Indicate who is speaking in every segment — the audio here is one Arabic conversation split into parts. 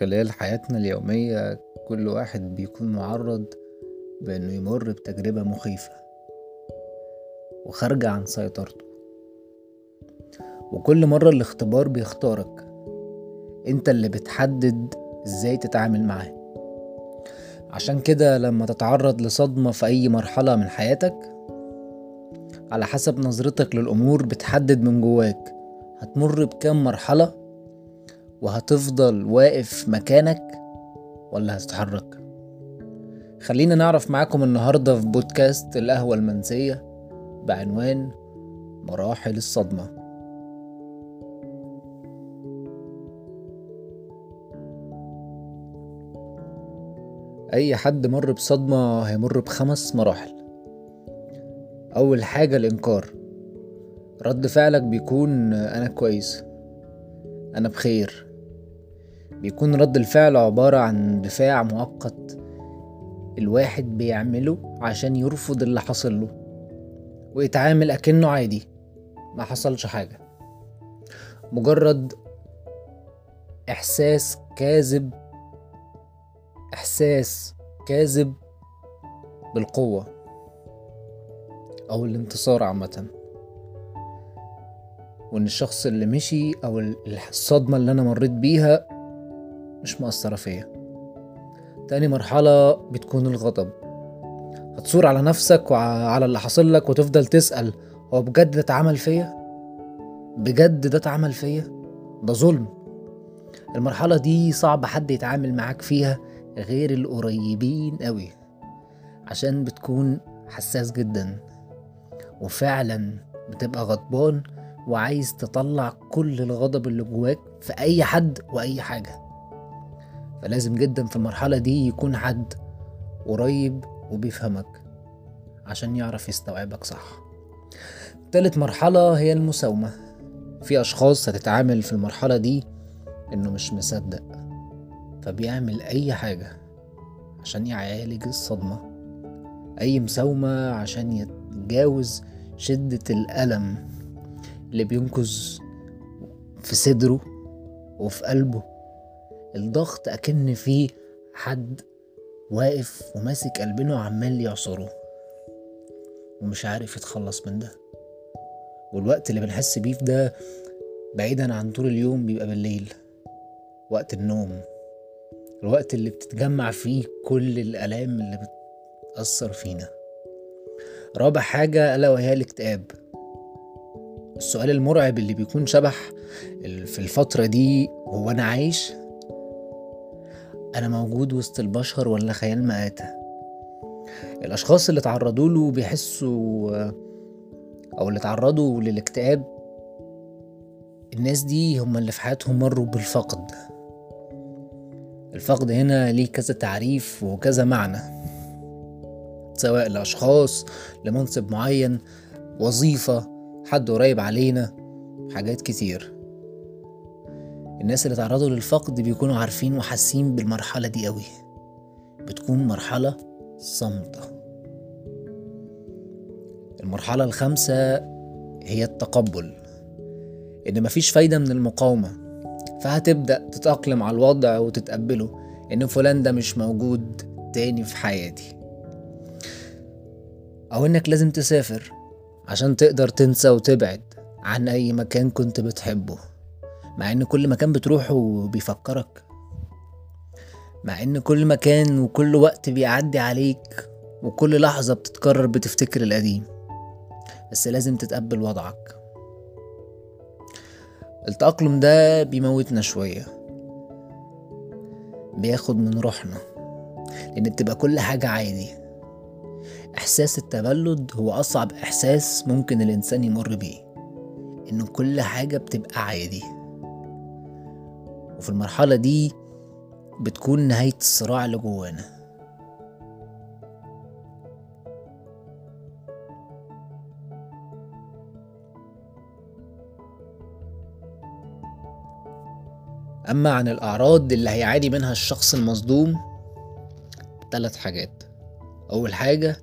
Speaker 1: خلال حياتنا اليومية كل واحد بيكون معرض بأنه يمر بتجربة مخيفة وخارجة عن سيطرته. وكل مرة الاختبار بيختارك أنت اللي بتحدد إزاي تتعامل معاه. عشان كده لما تتعرض لصدمة في أي مرحلة من حياتك على حسب نظرتك للأمور بتحدد من جواك. هتمر بكام مرحلة؟ وهتفضل واقف مكانك ولا هتتحرك؟ خلينا نعرف معاكم النهاردة في بودكاست القهوة المنسية بعنوان مراحل الصدمة. أي حد مر بصدمة هيمر بخمس مراحل. أول حاجة الإنكار. رد فعلك بيكون أنا كويس أنا بخير بيكون رد الفعل عبارة عن دفاع مؤقت الواحد بيعمله عشان يرفض اللي حصل له ويتعامل أكنه عادي ما حصلش حاجة. مجرد إحساس كاذب إحساس كاذب بالقوة أو الانتصار عامة. وإن الشخص اللي مشي أو الصدمة اللي أنا مريت بيها مش مؤثرة فيا. تاني مرحلة بتكون الغضب. هتصور على نفسك وعلى اللي حصل لك وتفضل تسأل هو بجد ده اتعمل فيا؟ بجد ده اتعمل فيا؟ ده ظلم. المرحلة دي صعب حد يتعامل معاك فيها غير القريبين قوي عشان بتكون حساس جدا. وفعلا بتبقى غضبان وعايز تطلع كل الغضب اللي جواك في أي حد وأي حاجة. فلازم جدا في المرحلة دي يكون حد قريب وبيفهمك عشان يعرف يستوعبك صح. تالت مرحلة هي المساومة. في أشخاص هتتعامل في المرحلة دي إنه مش مصدق فبيعمل أي حاجة عشان يعالج الصدمة. أي مساومة عشان يتجاوز شدة الألم اللي بينكز في صدره وفي قلبه. الضغط أكن فيه حد واقف وماسك قلبنا وعمال يعصره. ومش عارف يتخلص من ده. والوقت اللي بنحس بيه في ده بعيدا عن طول اليوم بيبقى بالليل. وقت النوم. الوقت اللي بتتجمع فيه كل الآلام اللي بتأثر فينا. رابع حاجة ألا وهي الاكتئاب. السؤال المرعب اللي بيكون شبح في الفترة دي هو أنا عايش؟ أنا موجود وسط البشر ولا خيال مآتة؟ الأشخاص اللي تعرضوا له بيحسوا أو اللي تعرضوا للاكتئاب الناس دي هم اللي في حياتهم مروا بالفقد. الفقد هنا ليه كذا تعريف وكذا معنى. سواء لأشخاص لمنصب معين وظيفة حد قريب علينا حاجات كتير. الناس اللي تعرضوا للفقد بيكونوا عارفين وحاسين بالمرحلة دي قوي. بتكون مرحلة صامتة المرحلة الخامسة هي التقبل. إن مفيش فايدة من المقاومة. فهتبدأ تتأقلم على الوضع وتتقبله إن فلان ده مش موجود تاني في حياتي. أو إنك لازم تسافر عشان تقدر تنسى وتبعد عن أي مكان كنت بتحبه. مع إن كل مكان بتروحه بيفكرك مع إن كل مكان وكل وقت بيعدي عليك وكل لحظة بتتكرر بتفتكر القديم بس لازم تتقبل وضعك. التأقلم ده بيموتنا شوية. بياخد من روحنا لأن بتبقى كل حاجة عادي. إحساس التبلد هو أصعب إحساس ممكن الإنسان يمر بيه إن كل حاجة بتبقى عادي. وفي المرحلة دي بتكون نهاية الصراع اللي جوانا. أما عن الأعراض اللي هيعاني منها الشخص المصدوم ثلاث حاجات. أول حاجة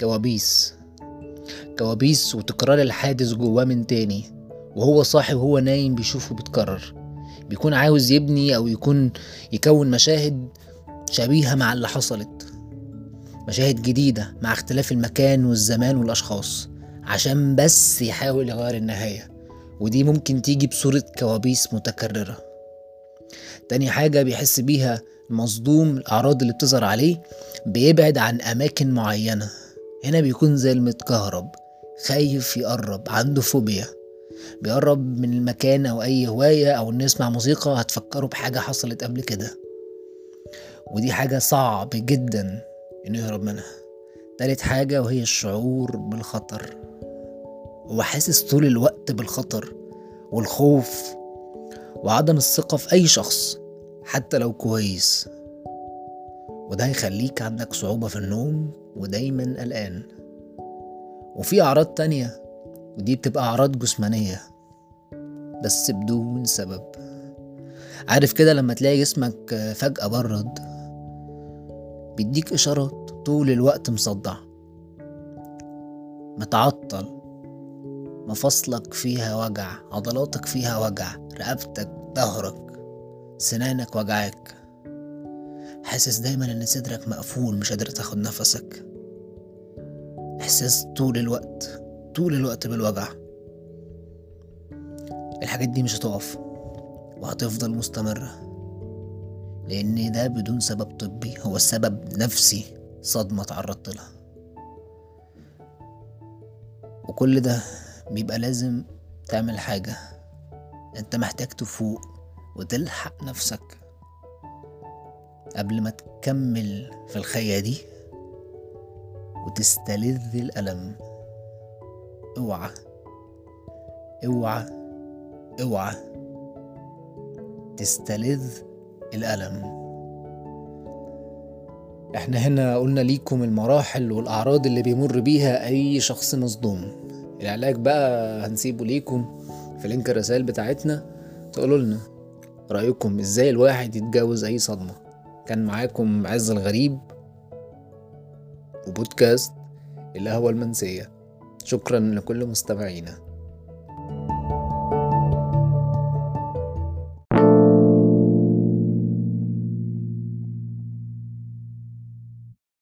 Speaker 1: كوابيس. كوابيس وتكرار الحادث جواه من تاني وهو صاحي وهو نايم بيشوفه بيتكرر. بيكون عاوز يبني أو يكون يكون مشاهد شبيهة مع اللي حصلت. مشاهد جديدة مع اختلاف المكان والزمان والأشخاص. عشان بس يحاول يغير النهاية. ودي ممكن تيجي بصورة كوابيس متكررة. تاني حاجة بيحس بيها المصدوم الأعراض اللي بتظهر عليه بيبعد عن أماكن معينة. هنا بيكون زي المتكهرب خايف يقرب عنده فوبيا. بيقرب من المكان أو أي هواية أو إنه يسمع موسيقى هتفكره بحاجة حصلت قبل كده. ودي حاجة صعب جدا إنه يهرب منها. تالت حاجة وهي الشعور بالخطر. هو حاسس طول الوقت بالخطر والخوف وعدم الثقة في أي شخص حتى لو كويس. وده هيخليك عندك صعوبة في النوم ودايما قلقان. وفي أعراض تانية ودي بتبقى أعراض جسمانية بس بدون سبب. عارف كده لما تلاقي جسمك فجأة برد بيديك إشارات طول الوقت مصدع. متعطل. مفاصلك فيها وجع عضلاتك فيها وجع رقبتك ظهرك سنانك وجعك حاسس دايما إن صدرك مقفول مش قادر تاخد نفسك. إحساس طول الوقت طول الوقت بالوجع. الحاجات دي مش هتقف وهتفضل مستمرة لأن ده بدون سبب طبي هو سبب نفسي صدمة تعرضت لها. وكل ده بيبقى لازم تعمل حاجة. أنت محتاج تفوق وتلحق نفسك قبل ما تكمل في الخية دي وتستلذ الألم. اوعى اوعى اوعى تستلذ الألم. إحنا هنا قلنا ليكم المراحل والأعراض اللي بيمر بيها أي شخص مصدوم. العلاج بقى هنسيبه ليكم في لينك الرسائل بتاعتنا. تقولوا لنا رأيكم إزاي الواحد يتجاوز أي صدمة. كان معاكم عز الغريب وبودكاست القهوة المنسية. شكرا لكل مستمعينا.